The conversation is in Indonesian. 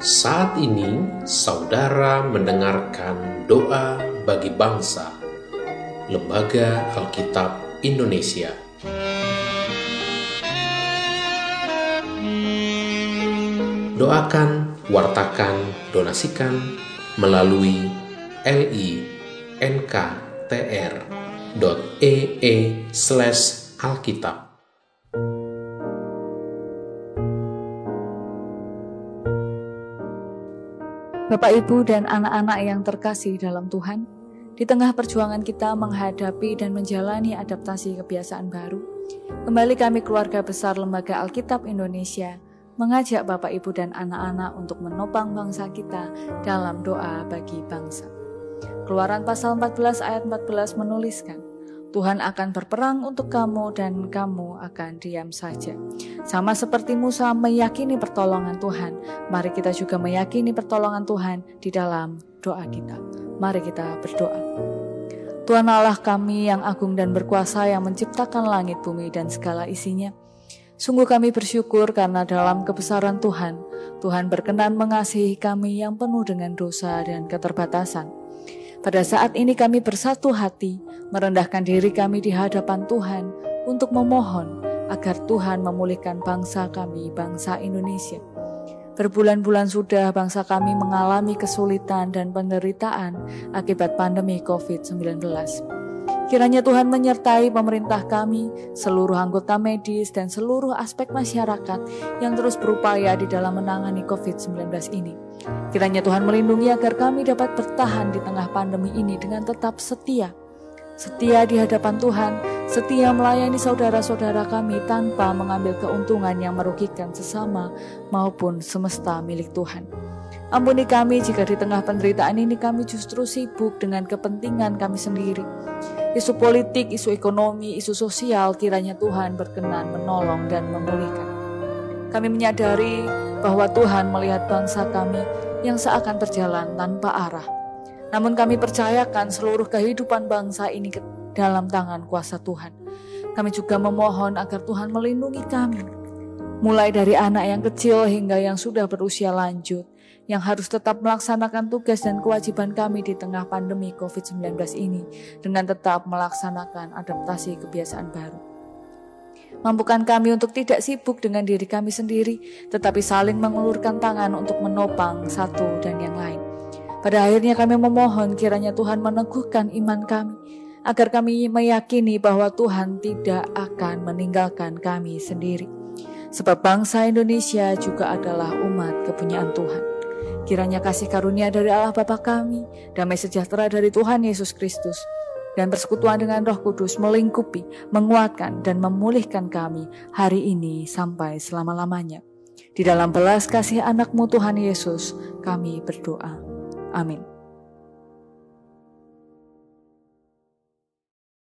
Saat ini, saudara mendengarkan doa bagi bangsa, Lembaga Alkitab Indonesia. Doakan, wartakan, donasikan melalui linktr.ee Bapak, Ibu, dan anak-anak yang terkasih dalam Tuhan, di tengah perjuangan kita menghadapi dan menjalani adaptasi kebiasaan baru, kembali kami keluarga besar Lembaga Alkitab Indonesia mengajak Bapak, Ibu, dan anak-anak untuk menopang bangsa kita dalam doa bagi bangsa. Keluaran pasal 14 ayat 14 menuliskan, Tuhan akan berperang untuk kamu dan kamu akan diam saja. Sama seperti Musa meyakini pertolongan Tuhan, mari kita juga meyakini pertolongan Tuhan di dalam doa kita. Mari kita berdoa. Tuhan Allah kami yang agung dan berkuasa yang menciptakan langit, bumi, dan segala isinya. Sungguh kami bersyukur karena dalam kebesaran Tuhan, Tuhan berkenan mengasihi kami yang penuh dengan dosa dan keterbatasan. Pada saat ini kami bersatu hati, merendahkan diri kami di hadapan Tuhan untuk memohon agar Tuhan memulihkan bangsa kami, bangsa Indonesia. Berbulan-bulan sudah bangsa kami mengalami kesulitan dan penderitaan akibat pandemi COVID-19. Kiranya Tuhan menyertai pemerintah kami, seluruh anggota medis, dan seluruh aspek masyarakat yang terus berupaya di dalam menangani COVID-19 ini. Kiranya Tuhan melindungi agar kami dapat bertahan di tengah pandemi ini dengan tetap setia. Setia di hadapan Tuhan, setia melayani saudara-saudara kami tanpa mengambil keuntungan yang merugikan sesama maupun semesta milik Tuhan. Ampuni kami jika di tengah penderitaan ini kami justru sibuk dengan kepentingan kami sendiri. Isu politik, isu ekonomi, isu sosial kiranya Tuhan berkenan menolong dan memulihkan. Kami menyadari bahwa Tuhan melihat bangsa kami yang seakan berjalan tanpa arah. Namun kami percayakan seluruh kehidupan bangsa ini ke dalam tangan kuasa Tuhan. Kami juga memohon agar Tuhan melindungi kami. Mulai dari anak yang kecil hingga yang sudah berusia lanjut, yang harus tetap melaksanakan tugas dan kewajiban kami di tengah pandemi COVID-19 ini dengan tetap melaksanakan adaptasi kebiasaan baru. Mampukan kami untuk tidak sibuk dengan diri kami sendiri, tetapi saling mengulurkan tangan untuk menopang satu dan yang lain. Pada akhirnya kami memohon kiranya Tuhan meneguhkan iman kami, agar kami meyakini bahwa Tuhan tidak akan meninggalkan kami sendiri. Sebab bangsa Indonesia juga adalah umat kepunyaan Tuhan. Kiranya kasih karunia dari Allah Bapa kami, damai sejahtera dari Tuhan Yesus Kristus, dan persekutuan dengan Roh Kudus melingkupi, menguatkan, dan memulihkan kami hari ini sampai selama-lamanya. Di dalam belas kasih anakmu Tuhan Yesus, kami berdoa. Amén.